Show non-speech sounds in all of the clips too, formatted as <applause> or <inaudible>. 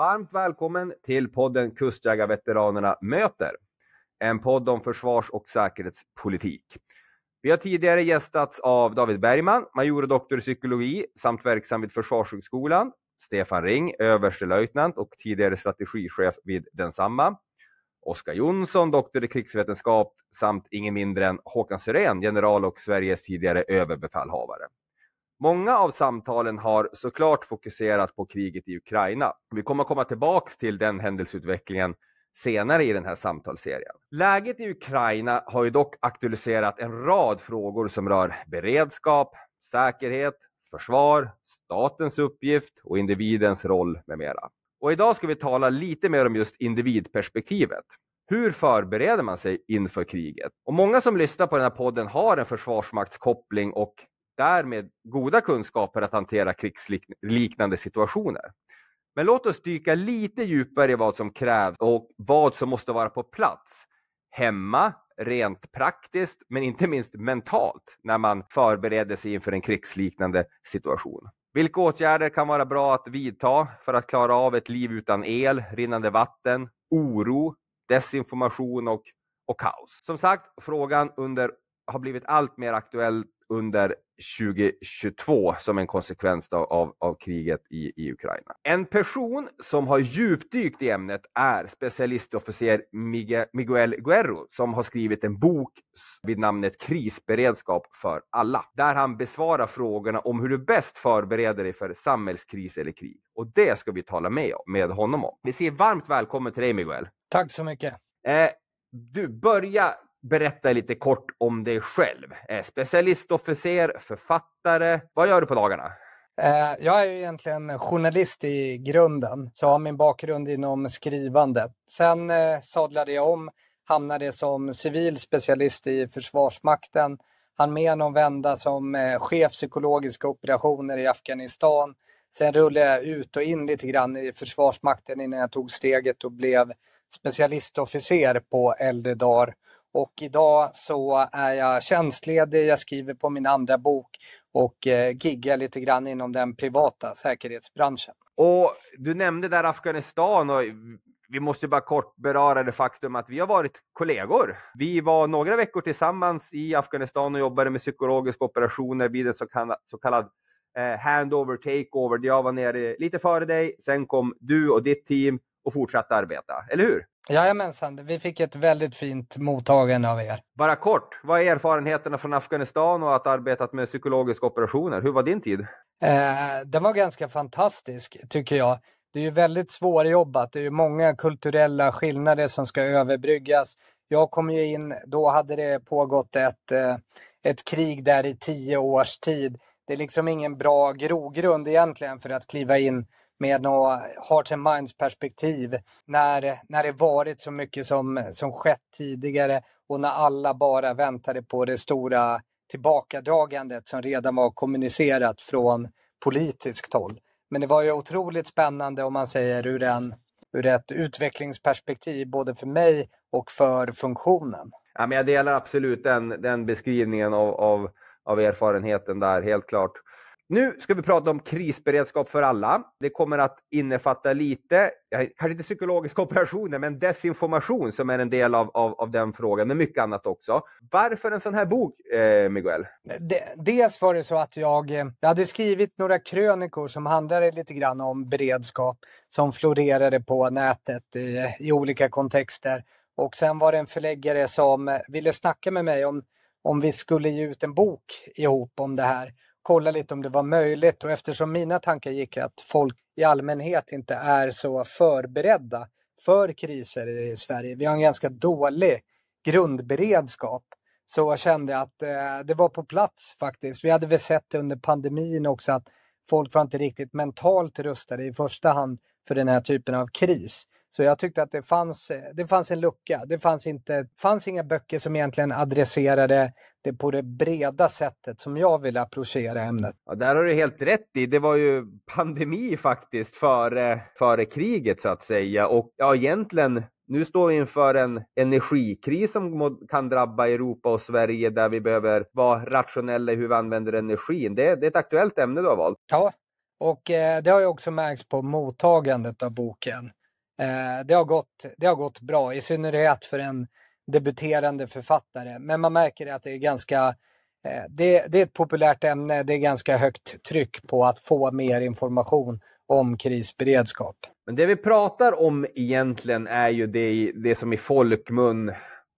Varmt välkommen till podden Kustjägarveteranerna möter. En podd om försvars och säkerhetspolitik. Vi har tidigare gästats av David Bergman, major och doktor i psykologi samt verksam vid Försvarshögskolan, Stefan Ring, överstelöjtnant och tidigare strategichef vid densamma, Oskar Jonsson, doktor i krigsvetenskap samt ingen mindre än Håkan Syrén, general och Sveriges tidigare överbefälhavare. Många av samtalen har såklart fokuserat på kriget i Ukraina. Vi kommer komma tillbaks till den händelseutvecklingen senare i den här samtalsserien. Läget i Ukraina har ju dock aktualiserat en rad frågor som rör beredskap, säkerhet, försvar, statens uppgift och individens roll med mera. Och idag ska vi tala lite mer om just individperspektivet. Hur förbereder man sig inför kriget? Och många som lyssnar på den här podden har en försvarsmaktskoppling och därmed goda kunskaper att hantera krigsliknande situationer. Men låt oss dyka lite djupare i vad som krävs och vad som måste vara på plats hemma, rent praktiskt, men inte minst mentalt när man förbereder sig inför en krigsliknande situation. Vilka åtgärder kan vara bra att vidta för att klara av ett liv utan el, rinnande vatten, oro, desinformation och, och kaos? Som sagt, frågan under, har blivit allt mer aktuell under 2022 som en konsekvens av, av kriget i, i Ukraina. En person som har djupdykt i ämnet är specialistofficer Miguel Guerro som har skrivit en bok vid namnet Krisberedskap för alla. Där han besvarar frågorna om hur du bäst förbereder dig för samhällskris eller krig. Och det ska vi tala med, med honom om. Vi säger varmt välkommen till dig Miguel. Tack så mycket. Eh, du, börja berätta lite kort om dig själv. Specialistofficer, författare. Vad gör du på dagarna? Eh, jag är ju egentligen journalist i grunden, så har min bakgrund inom skrivandet. Sen eh, sadlade jag om, hamnade som civil specialist i Försvarsmakten, hann med någon vända som eh, chef psykologiska operationer i Afghanistan. Sen rullade jag ut och in lite grann i Försvarsmakten innan jag tog steget och blev specialistofficer på äldre dagar och idag så är jag tjänstledig, jag skriver på min andra bok och eh, giggar lite grann inom den privata säkerhetsbranschen. Och du nämnde där Afghanistan och vi måste bara kort beröra det faktum att vi har varit kollegor. Vi var några veckor tillsammans i Afghanistan och jobbade med psykologiska operationer vid en så kallad, så kallad eh, handover takeover. Jag var nere lite före dig, sen kom du och ditt team och fortsatte arbeta, eller hur? Jajamensan, vi fick ett väldigt fint mottagande av er. Bara kort, vad är erfarenheterna från Afghanistan och att ha arbetat med psykologiska operationer? Hur var din tid? Eh, den var ganska fantastisk, tycker jag. Det är ju väldigt svårjobbat. Det är ju många kulturella skillnader som ska överbryggas. Jag kom ju in, då hade det pågått ett, eh, ett krig där i tio års tid. Det är liksom ingen bra grogrund egentligen för att kliva in med något heart and minds perspektiv när, när det varit så mycket som, som skett tidigare och när alla bara väntade på det stora tillbakadragandet som redan var kommunicerat från politiskt håll. Men det var ju otroligt spännande om man säger ur, en, ur ett utvecklingsperspektiv både för mig och för funktionen. Ja, men jag delar absolut den, den beskrivningen av, av, av erfarenheten där, helt klart. Nu ska vi prata om krisberedskap för alla. Det kommer att innefatta lite, kanske inte psykologiska <laughs> operationer, men desinformation som är en del av, av, av den frågan, men mycket annat också. Varför en sån här bok, eh, Miguel? dels var det så att jag, eh, jag hade skrivit några krönikor som handlade lite grann om beredskap som florerade på nätet i, i olika kontexter. Och sen var det en förläggare som eh, ville snacka med mig om, om vi skulle ge ut en bok ihop om det här kolla lite om det var möjligt och eftersom mina tankar gick att folk i allmänhet inte är så förberedda för kriser i Sverige. Vi har en ganska dålig grundberedskap. Så jag kände att eh, det var på plats faktiskt. Vi hade väl sett det under pandemin också att folk var inte riktigt mentalt rustade i första hand för den här typen av kris. Så jag tyckte att det fanns, det fanns en lucka. Det fanns, inte, fanns inga böcker som egentligen adresserade det på det breda sättet som jag vill approchera ämnet. Ja, där har du helt rätt i. Det var ju pandemi faktiskt före, före kriget så att säga. Och ja, egentligen nu står vi inför en energikris som kan drabba Europa och Sverige där vi behöver vara rationella i hur vi använder energin. Det, det är ett aktuellt ämne du har valt. Ja, Och eh, det har ju också märkts på mottagandet av boken. Eh, det, har gått, det har gått bra, i synnerhet för en debuterande författare. Men man märker att det är ganska eh, det, det, är ett populärt ämne, det är ganska högt tryck på att få mer information om krisberedskap. Men det vi pratar om egentligen är ju det, det som i folkmun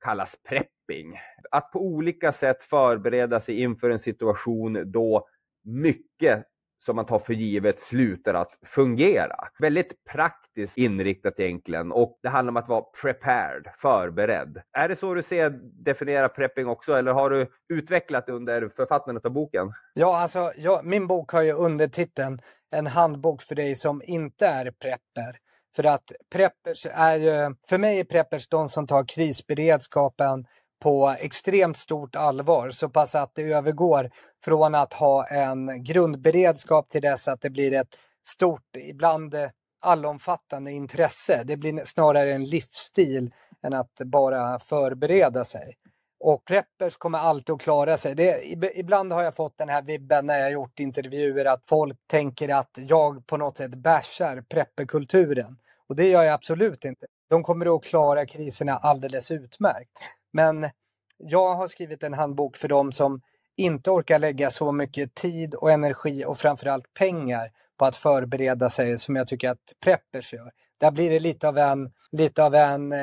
kallas prepping. Att på olika sätt förbereda sig inför en situation då mycket som man tar för givet slutar att fungera. Väldigt praktiskt inriktat egentligen och det handlar om att vara prepared, förberedd. Är det så du ser definiera prepping också eller har du utvecklat under författandet av boken? Ja, alltså jag, min bok har ju undertiteln En handbok för dig som inte är prepper. För att preppers är ju, för mig är preppers de som tar krisberedskapen på extremt stort allvar, så pass att det övergår från att ha en grundberedskap till dess att det blir ett stort, ibland allomfattande intresse. Det blir snarare en livsstil än att bara förbereda sig. Och preppers kommer alltid att klara sig. Det, ibland har jag fått den här vibben när jag gjort intervjuer att folk tänker att jag på något sätt bashar prepperkulturen. Och det gör jag absolut inte. De kommer att klara kriserna alldeles utmärkt. Men jag har skrivit en handbok för dem som inte orkar lägga så mycket tid och energi och framförallt pengar på att förbereda sig som jag tycker att preppers gör. Där blir det lite av en, lite av en eh,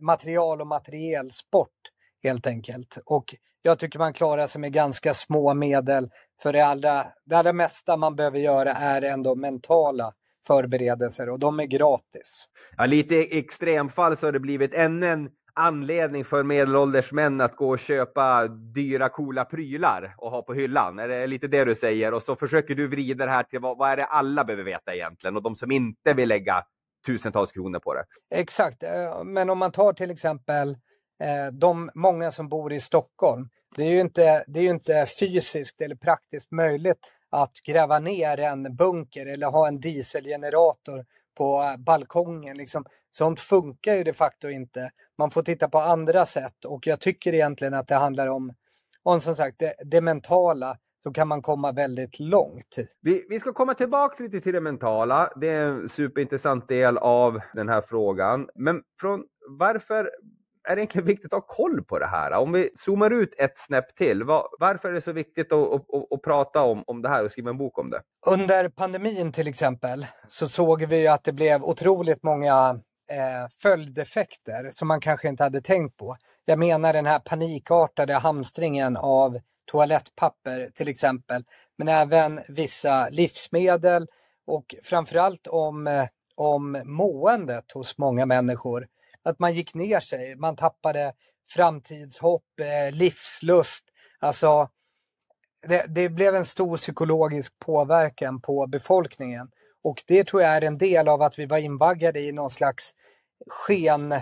material och materielsport helt enkelt. Och jag tycker man klarar sig med ganska små medel. För det allra, det allra mesta man behöver göra är ändå mentala förberedelser och de är gratis. Ja, lite extremfall så har det blivit ännu en anledning för medelålders män att gå och köpa dyra coola prylar och ha på hyllan. Är det lite det du säger? Och så försöker du vrida det här till vad, vad är det alla behöver veta egentligen och de som inte vill lägga tusentals kronor på det. Exakt, eh, men om man tar till exempel eh, de många som bor i Stockholm. Det är ju inte, det är inte fysiskt eller praktiskt möjligt att gräva ner en bunker eller ha en dieselgenerator på balkongen. Liksom. Sånt funkar ju de facto inte. Man får titta på andra sätt och jag tycker egentligen att det handlar om, om som sagt, det, det mentala så kan man komma väldigt långt. Vi, vi ska komma tillbaka lite till det mentala. Det är en superintressant del av den här frågan. Men från varför är det egentligen viktigt att ha koll på det här? Om vi zoomar ut ett snäpp till, var, varför är det så viktigt att, att, att, att, prata om, om det här och skriva en bok om det? Under pandemin till exempel så såg vi att det blev otroligt många eh, följdeffekter som man kanske inte hade tänkt på. Jag menar den här panikartade hamstringen av toalettpapper till exempel, men även vissa livsmedel och framförallt om, eh, om måendet hos många människor att man gick ner sig. Man tappade framtidshopp, eh, livslust. Alltså, det, det, blev en stor psykologisk påverkan på befolkningen. Och det tror jag är en del av att vi var invaggade i någon slags sken,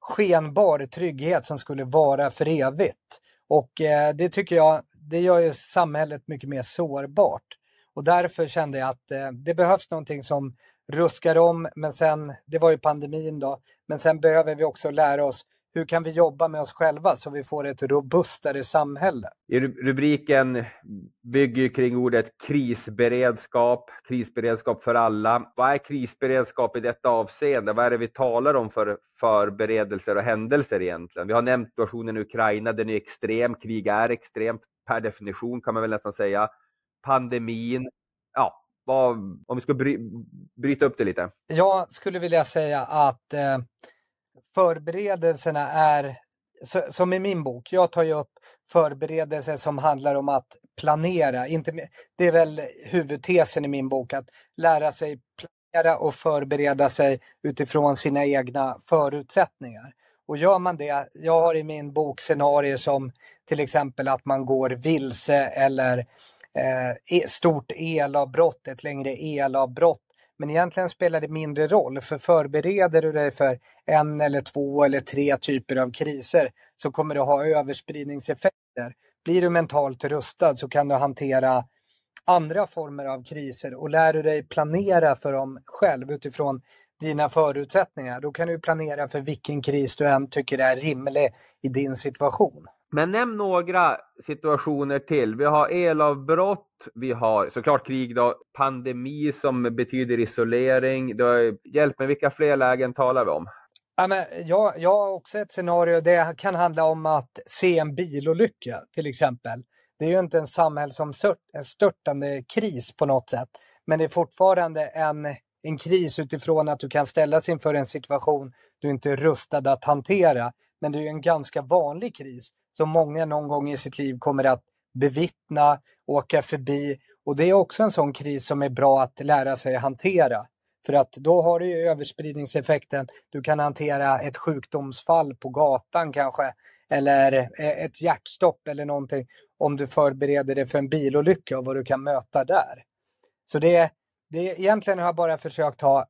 skenbar trygghet som skulle vara för evigt. Och eh, det tycker jag, det gör ju samhället mycket mer sårbart. Och därför kände jag att eh, det behövs någonting som ruskar om, men sen, det var ju pandemin då, men sen behöver vi också lära oss hur kan vi jobba med oss själva så vi får ett robustare samhälle? Rubriken bygger kring ordet krisberedskap, krisberedskap för alla. Vad är krisberedskap i detta avseende? Vad är det vi talar om för förberedelser och händelser egentligen? Vi har nämnt situationen i Ukraina, den är extrem, krig är extremt per definition kan man väl nästan säga. Pandemin, vad, om vi ska bry, bryta upp det lite? Jag skulle vilja säga att eh, förberedelserna är, så, som i min bok, jag tar ju upp förberedelser som handlar om att planera. Inte, det är väl huvudtesen i min bok, att lära sig planera och förbereda sig utifrån sina egna förutsättningar. Och gör man det, jag har i min bok scenarier som till exempel att man går vilse eller eh, e, stort elavbrott, ett längre elavbrott. Men egentligen spelar det mindre roll, för förbereder du dig för en eller två eller tre typer av kriser så kommer du ha överspridningseffekter. Blir du mentalt rustad så kan du hantera andra former av kriser och lär du dig planera för dem själv utifrån dina förutsättningar, då kan du planera för vilken kris du än tycker är rimlig i din situation. Men nämn några situationer till. Vi har elavbrott, vi har såklart krig då, pandemi som betyder isolering. Då, hjälp mig, vilka fler lägen talar vi om? Ja, men jag, jag har också ett scenario. Det kan handla om att se en bilolycka till exempel. Det är ju inte en samhällsomstörtande kris på något sätt. Men det är fortfarande en, en kris utifrån att du kan ställas inför en situation du inte är rustad att hantera. Men det är ju en ganska vanlig kris som många någon gång i sitt liv kommer att bevittna, åka förbi. Och det är också en sån kris som är bra att lära sig hantera. För att då har du ju överspridningseffekten. Du kan hantera ett sjukdomsfall på gatan kanske. Eller e-, ett hjärtstopp eller någonting. Om du förbereder dig för en bilolycka och vad du kan möta där. Så det, det, egentligen har jag bara försökt ha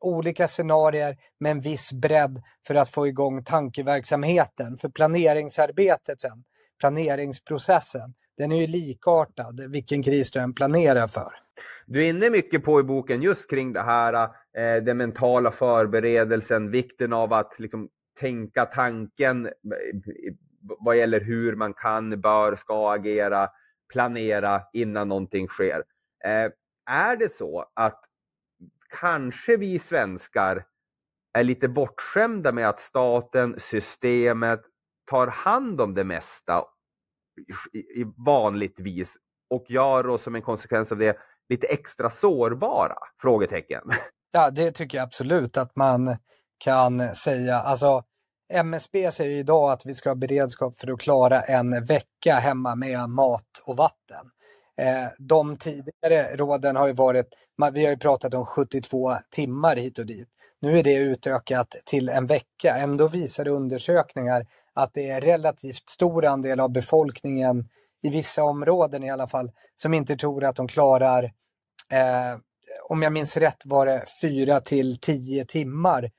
olika scenarier med en viss bredd för att få igång tankeverksamheten. För planeringsarbetet sen, planeringsprocessen, den är ju likartad vilken kris du än planerar för. Du är inne mycket på i boken just kring det här, eh, den mentala förberedelsen, vikten av att liksom, tänka tanken eh, vad gäller hur man kan, bör, ska agera, planera innan någonting sker. Eh, är det så att kanske vi svenskar är lite bortskämda med att staten, systemet tar hand om det mesta i, vanligtvis och gör oss som en konsekvens av det lite extra sårbara? Frågetecken. <laughs> Ja, det tycker jag absolut att man kan säga. Alltså, MSB säger idag att vi ska ha beredskap för att klara en vecka hemma med mat och vatten. Eh, de tidigare råden har ju varit, vi har ju pratat om 72 timmar hit och dit. Nu är det utökat till en vecka. Ändå visar undersökningar att det är relativt stor andel av befolkningen, i vissa områden i alla fall, som inte tror att de klarar, eh, om jag minns rätt var det 4 till 10 timmar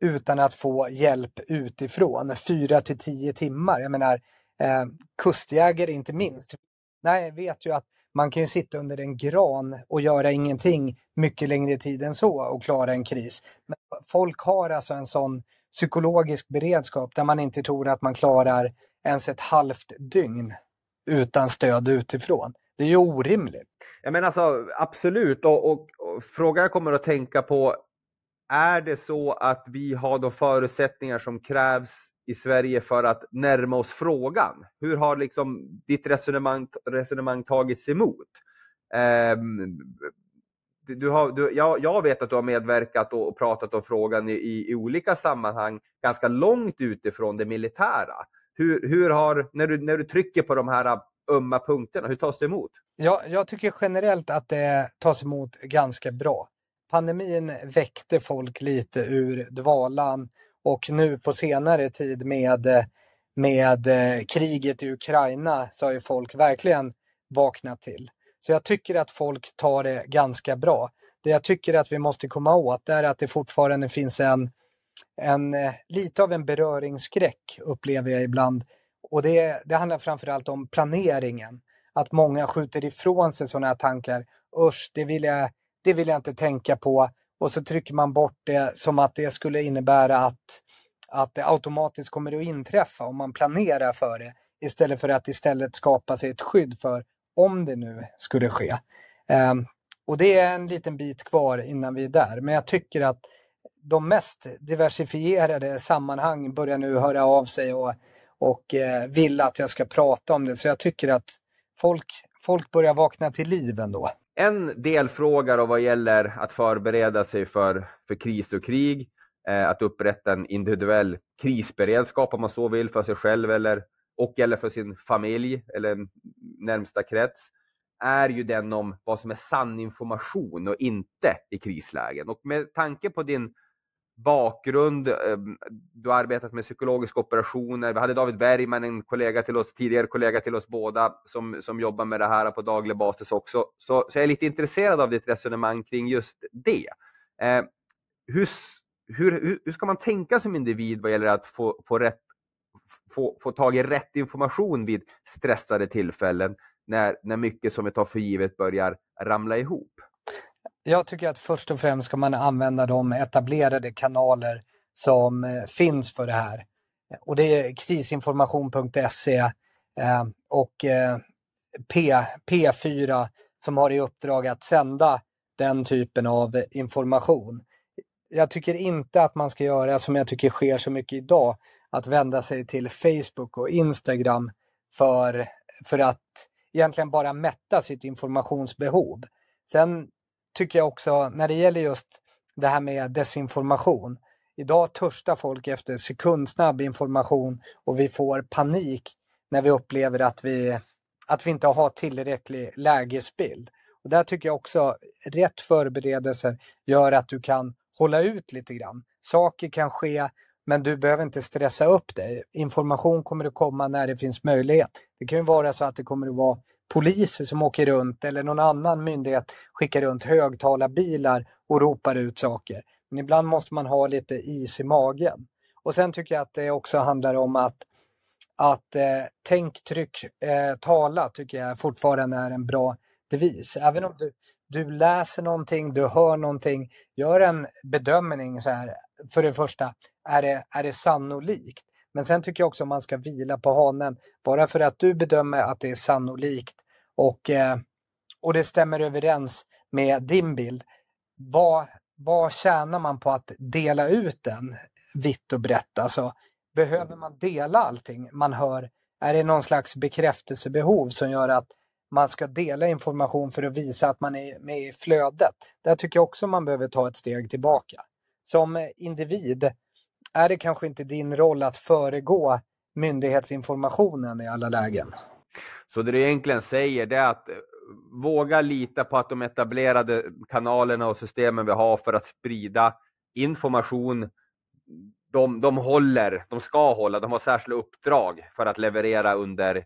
utan att få hjälp utifrån. 4 till 10 timmar. Jag menar, eh, kustjägare inte minst. Nej, jag vet ju att man kan ju sitta under en gran och göra ingenting mycket längre tid än så och klara en kris. Men folk har alltså en sån psykologisk beredskap där man inte tror att man klarar ens ett halvt dygn utan stöd utifrån. Det är ju orimligt. Jag menar alltså, absolut, och, och, och frågan jag kommer att tänka på, är det så att vi har de förutsättningar som krävs i Sverige för att närma oss frågan? Hur har liksom ditt resonemang, resonemang tagits emot? Um, du har, du, jag, jag, vet att du har medverkat och, och pratat om frågan i, i, i, olika sammanhang ganska långt utifrån det militära. Hur, hur har, när du, när du trycker på de här äh, ömma punkterna, hur tas det emot? Ja, jag tycker generellt att det tas emot ganska bra. Pandemin väckte folk lite ur dvalan och nu på senare tid med, eh, med eh, kriget i Ukraina så har ju folk verkligen vaknat till. Så jag tycker att folk tar det ganska bra. Det jag tycker att vi måste komma åt är att det fortfarande finns en, en eh, lite av en beröringsskräck upplever jag ibland. Och det, det handlar framförallt om planeringen. Att många skjuter ifrån sig sådana här tankar. Usch, det vill, jag, det vill jag inte tänka på och så trycker man bort det som att det skulle innebära att, att det automatiskt kommer att inträffa om man planerar för det istället för att istället skapa sig ett skydd för om det nu skulle ske. Um, och det är en liten bit kvar innan vi är där, men jag tycker att de mest diversifierade sammanhang börjar nu höra av sig och, och eh, vill att jag ska prata om det. Så jag tycker att folk, folk börjar vakna till liv ändå. En delfråga då vad gäller att förbereda sig för, för kris och krig, eh, att upprätta en individuell krisberedskap om man så vill för sig själv eller, och eller för sin familj eller närmsta krets, är ju den om vad som är sann information och inte i krislägen. Och med tanke på din bakgrund. Ehm, du har arbetat med psykologiska operationer. Vi hade David Bergman, en kollega till oss, tidigare kollega till oss båda, som, som jobbar med det här på daglig basis också. Så, så jag är lite intresserad av ditt resonemang kring just det. Eh, hur, hur, hur ska man tänka som individ vad gäller att få, få, rätt, få, få tag i rätt information vid stressade tillfällen när, när mycket som vi tar för givet börjar ramla ihop? Jag tycker att först och främst ska man använda de etablerade kanaler som eh, finns för det här. Och det är krisinformation.se eh, och eh, P, P4 som har i uppdrag att sända den typen av information. Jag tycker inte att man ska göra som jag tycker sker så mycket idag, att vända sig till Facebook och Instagram för, för att egentligen bara mätta sitt informationsbehov. Sen tycker jag också när det gäller just det här med desinformation. Idag törstar folk efter sekundsnabb information och vi får panik när vi upplever att vi, att vi inte har tillräcklig lägesbild. Och där tycker jag också rätt förberedelser gör att du kan hålla ut lite grann. Saker kan ske men du behöver inte stressa upp dig. Information kommer att komma när det finns möjlighet. Det kan ju vara så att det kommer att vara poliser som åker runt eller någon annan myndighet skickar runt högtalarbilar och ropar ut saker. Men ibland måste man ha lite is i magen. Och sen tycker jag att det också handlar om att, att eh, tänk, tryck, eh, tala tycker jag fortfarande är en bra devis. Även om du, du läser någonting, du hör någonting, gör en bedömning så här. För det första, är det, är det sannolikt? Men sen tycker jag också att man ska vila på hanen. Bara för att du bedömer att det är sannolikt och, eh, och det stämmer överens med din bild. Vad, vad tjänar man på att dela ut den vitt och brett? Alltså, behöver man dela allting man hör? Är det någon slags bekräftelsebehov som gör att man ska dela information för att visa att man är med i flödet? Där tycker jag också man behöver ta ett steg tillbaka. Som individ är det kanske inte din roll att föregå myndighetsinformationen i alla lägen. Så det du egentligen säger det är att eh, våga lita på att de etablerade kanalerna och systemen vi har för att sprida information, de, de håller, de ska hålla, de har särskilda uppdrag för att leverera under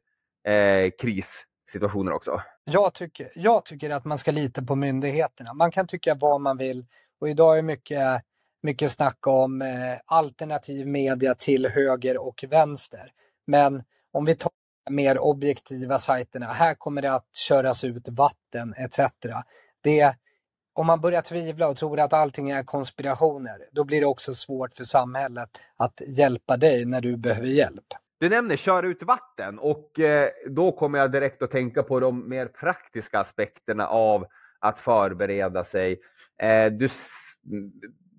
eh, krissituationer också. Jag tycker, jag tycker att man ska lita på myndigheterna. Man kan tycka vad man vill och idag är mycket mycket snack om eh, alternativ media till höger och vänster. Men om vi tar mer objektiva sajterna, här kommer det att köras ut vatten etc. Det, om man börjar tvivla och tror att allting är konspirationer, då blir det också svårt för samhället att hjälpa dig när du behöver hjälp. Du nämner ”köra ut vatten och eh, då kommer jag direkt att tänka på de mer praktiska aspekterna av att förbereda sig. Eh, du,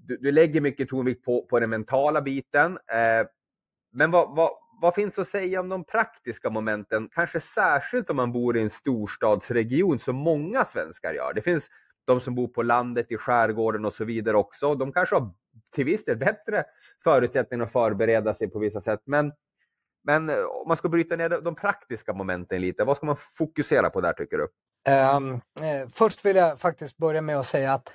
du, du lägger mycket tonvikt på, på den mentala biten. Eh, men vad, vad, vad finns att säga om de praktiska momenten? Kanske särskilt om man bor i en storstadsregion som många svenskar gör. Det finns de som bor på landet, i skärgården och så vidare också. De kanske har till viss del bättre förutsättningar att förbereda sig på vissa sätt. Men, men eh, om man ska bryta ner de praktiska momenten lite, vad ska man fokusera på där tycker du? Ehm, eh, först vill jag faktiskt börja med att säga att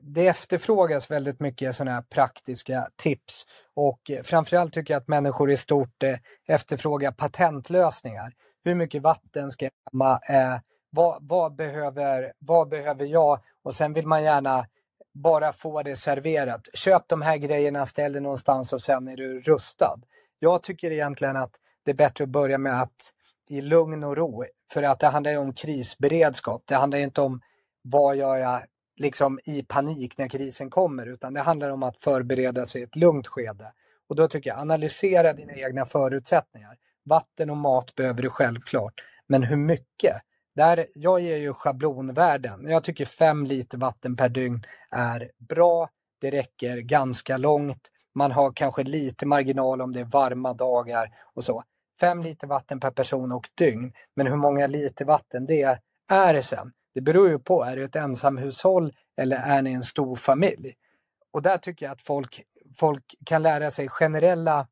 det efterfrågas väldigt mycket sådana här praktiska tips och eh, framförallt tycker jag att människor i stort eh, efterfrågar patentlösningar. Hur mycket vatten ska jag hämma? Eh, vad, vad, behöver, vad behöver jag? Och sen vill man gärna bara få det serverat. Köp de här grejerna, ställ det någonstans och sen är du rustad. Jag tycker egentligen att det är bättre att börja med att i lugn och ro, för att det handlar ju om krisberedskap. Det handlar inte om vad gör jag liksom i panik när krisen kommer, utan det handlar om att förbereda sig i ett lugnt skede. Och då tycker jag, analysera dina egna förutsättningar. Vatten och mat behöver du självklart, men hur mycket? Där, jag ger ju schablonvärden. Jag tycker 5 liter vatten per dygn är bra. Det räcker ganska långt. Man har kanske lite marginal om det är varma dagar och så. 5 liter vatten per person och dygn. Men hur många liter vatten det är sen, det beror ju på, är det ett ensamhushåll eller är ni en stor familj? Och där tycker jag att folk, folk kan lära sig generella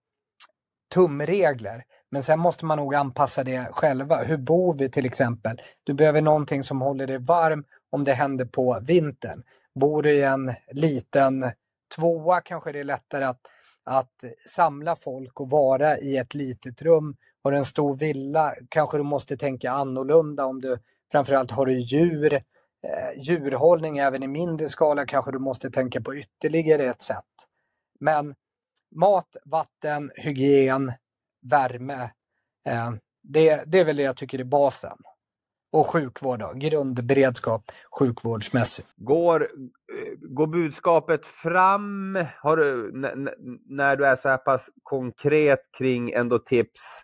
tumregler. Men sen måste man nog anpassa det själva. Hur bor vi till exempel? Du behöver någonting som håller dig varm om det händer på vintern. Bor du i en liten tvåa kanske det är lättare att, att samla folk och vara i ett litet rum. Har du en stor villa kanske du måste tänka annorlunda om du Framförallt har du djur, eh, djurhållning även i mindre skala kanske du måste tänka på ytterligare ett sätt. Men mat, vatten, hygien, värme, eh, det, det är väl det jag tycker är basen. Och sjukvård då, grundberedskap sjukvårdsmässigt. Går, går budskapet fram? Har du, när du är så här pass konkret kring ändå tips,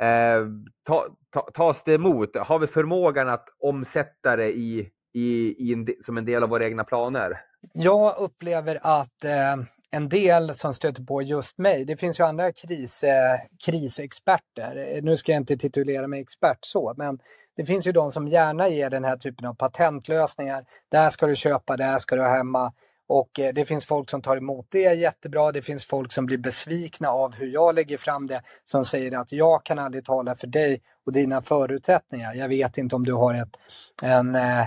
eh, ta, ta, tas det emot? Har vi förmågan att omsätta det i, i, i en, som en del av våra egna planer? Jag upplever att eh, en del som stöter på just mig, det finns ju andra kris, eh, krisexperter. Eh, nu ska jag inte titulera mig expert så, men det finns ju de som gärna ger den här typen av patentlösningar. Där ska du köpa, där ska du ha hemma. Och eh, det finns folk som tar emot det jättebra. Det finns folk som blir besvikna av hur jag lägger fram det. Som säger att jag kan aldrig tala för dig och dina förutsättningar. Jag vet inte om du har ett, en, eh, eh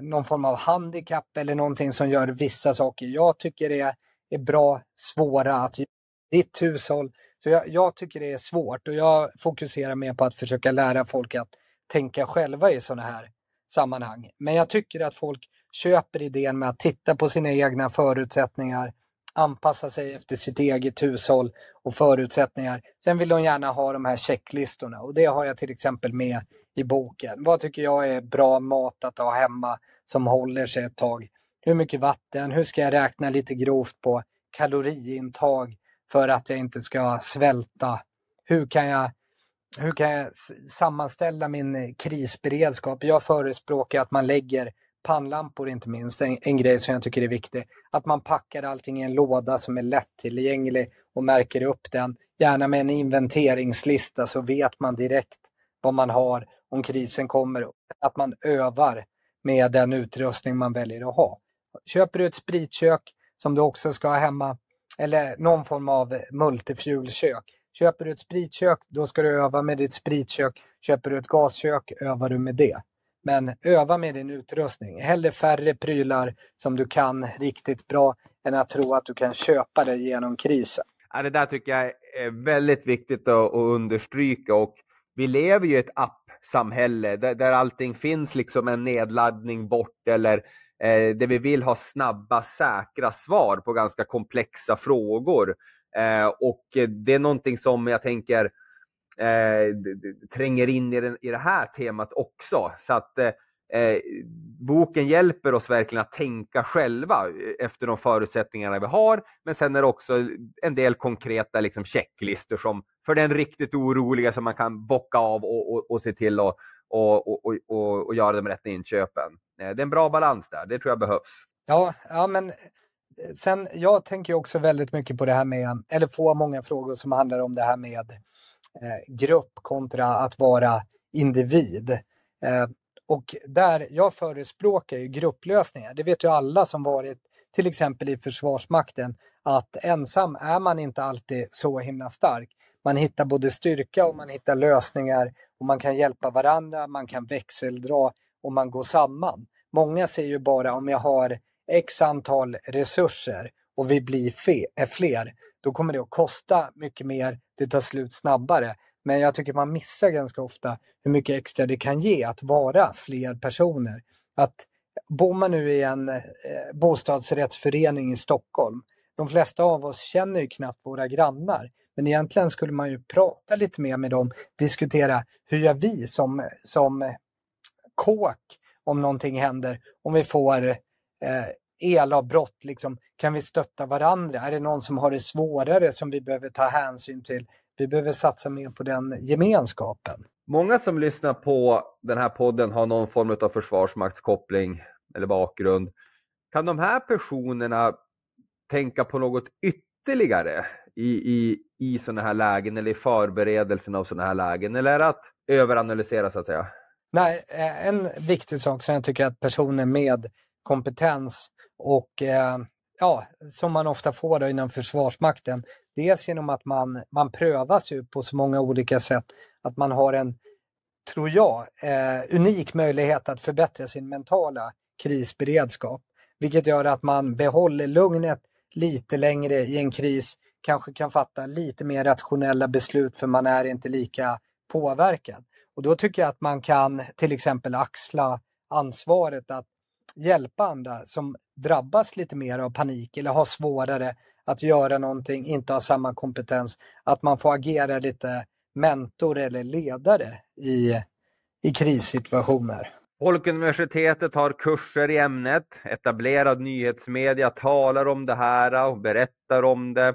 någon form av handikapp eller någonting som gör vissa saker. Jag tycker är är bra, svåra att ditt hushåll. Så jag, jag tycker det är svårt och jag fokuserar mer på att försöka lära folk att tänka själva i sådana här sammanhang. Men jag tycker att folk köper idén med att titta på sina egna förutsättningar, anpassa sig efter sitt eget hushåll och förutsättningar. Sen vill de gärna ha de här checklistorna och det har jag till exempel med i boken. Vad tycker jag är bra mat att ha hemma som håller sig ett tag? Hur mycket vatten? Hur ska jag räkna lite grovt på kaloriintag för att jag inte ska svälta? Hur kan jag hur kan jag sammanställa min krisberedskap? Jag förespråkar att man lägger pannlampor inte minst, en, en, grej som jag tycker är viktig. Att man packar allting i en låda som är lättillgänglig och märker upp den. Gärna med en inventeringslista så vet man direkt vad man har om krisen kommer. Att man övar med den utrustning man väljer att ha. Köper du ett spritkök som du också ska ha hemma eller någon form av multifuelkök Köper du ett spritkök, då ska du öva med ditt spritkök. Köper du ett gaskök, övar du med det. Men öva med din utrustning. Hellre färre prylar som du kan riktigt bra än att tro att du kan köpa det genom krisen. Ja, det där tycker jag är väldigt viktigt att, understryka och vi lever ju i ett appsamhälle där, där allting finns liksom en nedladdning bort eller eh, där vi vill ha snabba, säkra svar på ganska komplexa frågor. Eh, och det är någonting som jag tänker eh, tränger in i, den, i det här temat också. Så att eh, eh boken hjälper oss verkligen att tänka själva eh, efter de förutsättningarna vi har. Men sen är det också en del konkreta liksom, checklistor som för den riktigt oroliga som man kan bocka av och, och, och se till att och, och, och, och, göra de rätta inköpen. Eh, det är en bra balans där, det tror jag behövs. Ja, ja men eh, sen, jag tänker också väldigt mycket på det här med, eller får många frågor som handlar om det här med eh, grupp kontra att vara individ. Eh, och där, jag förespråkar ju grupplösningar. Det vet ju alla som varit till exempel i Försvarsmakten att ensam är man inte alltid så himla stark. Man hittar både styrka och man hittar lösningar och man kan hjälpa varandra, man kan växeldra och man går samman. Många ser ju bara om jag har x antal resurser och vi blir fler, då kommer det att kosta mycket mer, det tar slut snabbare. Men jag tycker man missar ganska ofta hur mycket extra det kan ge att vara fler personer. Att bor man nu i en eh, bostadsrättsförening i Stockholm, de flesta av oss känner ju knappt våra grannar. Men egentligen skulle man ju prata lite mer med dem, diskutera hur gör vi som, som kåk om någonting händer, om vi får eh, elavbrott, liksom, kan vi stötta varandra? Är det någon som har det svårare som vi behöver ta hänsyn till? Vi behöver satsa mer på den gemenskapen. Många som lyssnar på den här podden har någon form av försvarsmaktskoppling eller bakgrund. Kan de här personerna tänka på något ytterligare i, i, i sådana här lägen eller i förberedelsen av sådana här lägen? Eller är det att överanalysera så att säga? Nej, eh, en viktig sak som jag tycker att personer med kompetens och eh, ja, som man ofta får då inom Försvarsmakten. Dels genom att man, man prövas ju på så många olika sätt. Att man har en, tror jag, eh, unik möjlighet att förbättra sin mentala krisberedskap. Vilket gör att man behåller lugnet lite längre i en kris, kanske kan fatta lite mer rationella beslut för man är inte lika påverkad. Och då tycker jag att man kan till exempel axla ansvaret att hjälpa andra som drabbas lite mer av panik eller har svårare att göra någonting, inte har samma kompetens, att man får agera lite mentor eller ledare i, i krissituationer. Folkuniversitetet har kurser i ämnet. Etablerad nyhetsmedia talar om det här och berättar om det.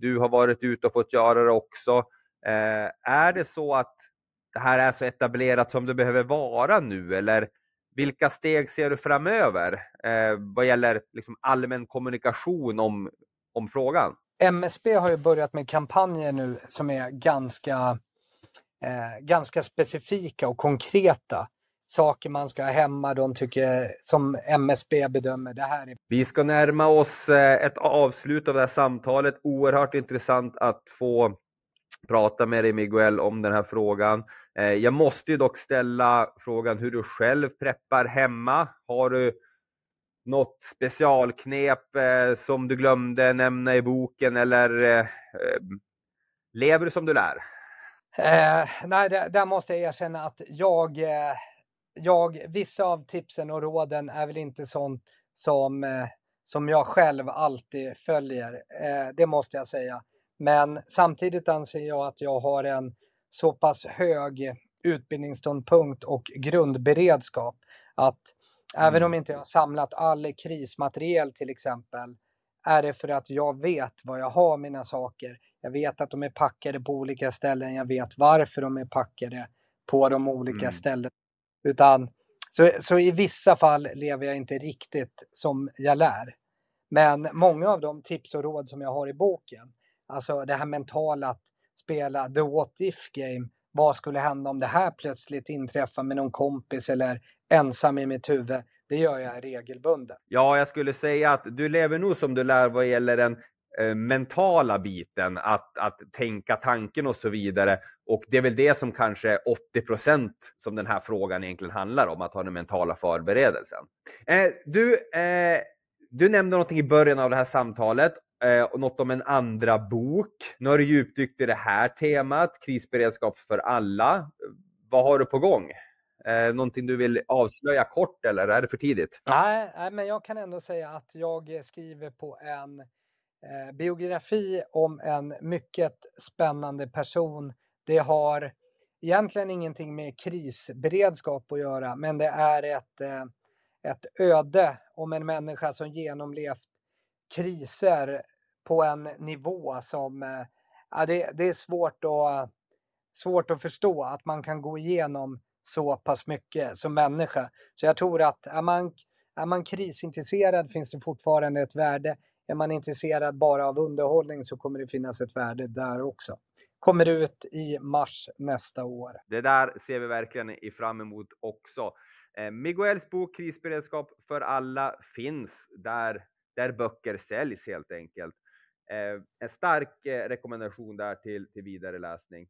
Du har varit ute och fått göra det också. Eh, är det så att det här är så etablerat som det behöver vara nu eller vilka steg ser du framöver eh, vad gäller liksom allmän kommunikation om, om frågan? MSB har ju börjat med kampanjer nu som är ganska, eh, ganska specifika och konkreta. Saker man ska ha hemma, de tycker som MSB bedömer det här. Är... Vi ska närma oss eh, ett avslut av det här samtalet. Oerhört intressant att få prata med dig Miguel om den här frågan. Eh, jag måste ju dock ställa frågan hur du själv preppar hemma. Har du något specialknep eh, som du glömde nämna i boken eller lever du som du lär? Eh, nej, där, där, måste jag erkänna att jag, eh, jag, vissa av tipsen och råden är väl inte sånt som, eh, som jag själv alltid följer. det måste jag säga. Men samtidigt anser jag att jag har en så pass hög utbildningsståndpunkt och grundberedskap att mm. även om inte jag har samlat all krismateriel till exempel är det för att jag vet var jag har mina saker. Jag vet att de är packade på olika ställen. Jag vet varför de är packade på de olika mm. ställena. Utan, så, så i vissa fall lever jag inte riktigt som jag lär. Men många av de tips och råd som jag har i boken, alltså det här mentala att spela the what if game. Vad skulle hända om det här plötsligt inträffar med någon kompis eller ensam i mitt huvud? Det gör jag regelbundet. Ja, jag skulle säga att du lever nog som du lär vad gäller den Eh, mentala biten, att, att tänka tanken och så vidare. Och det är väl det som kanske 80 procent som den här frågan egentligen handlar om, att ha den mentala förberedelsen. Eh, du, eh, du nämnde någonting i början av det här samtalet eh, och något om en andra bok. Nu har du djupdykt i det här temat, krisberedskap för alla. Vad har du på gång? Eh, någonting du vill avslöja kort eller är det för tidigt? Nej, nej men jag kan ändå säga att jag skriver på en eh, biografi om en mycket spännande person. Det har egentligen ingenting med krisberedskap att göra, men det är ett, eh, ett öde om en människa som genomlevt kriser på en nivå som eh, ja, det, det är svårt att, svårt att förstå att man kan gå igenom så pass mycket som människa. Så jag tror att är man, är man krisintresserad finns det fortfarande ett värde. Är man intresserad bara av underhållning så kommer det finnas ett värde där också. Kommer ut i mars nästa år. Det där ser vi verkligen fram emot också. Eh, Miguels bok Krisberedskap för alla finns där där böcker säljs helt enkelt. Eh, en stark eh, rekommendation där till, till vidare läsning.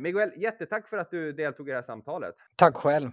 Miguel, jättetack för att du deltog i det här samtalet. Tack själv.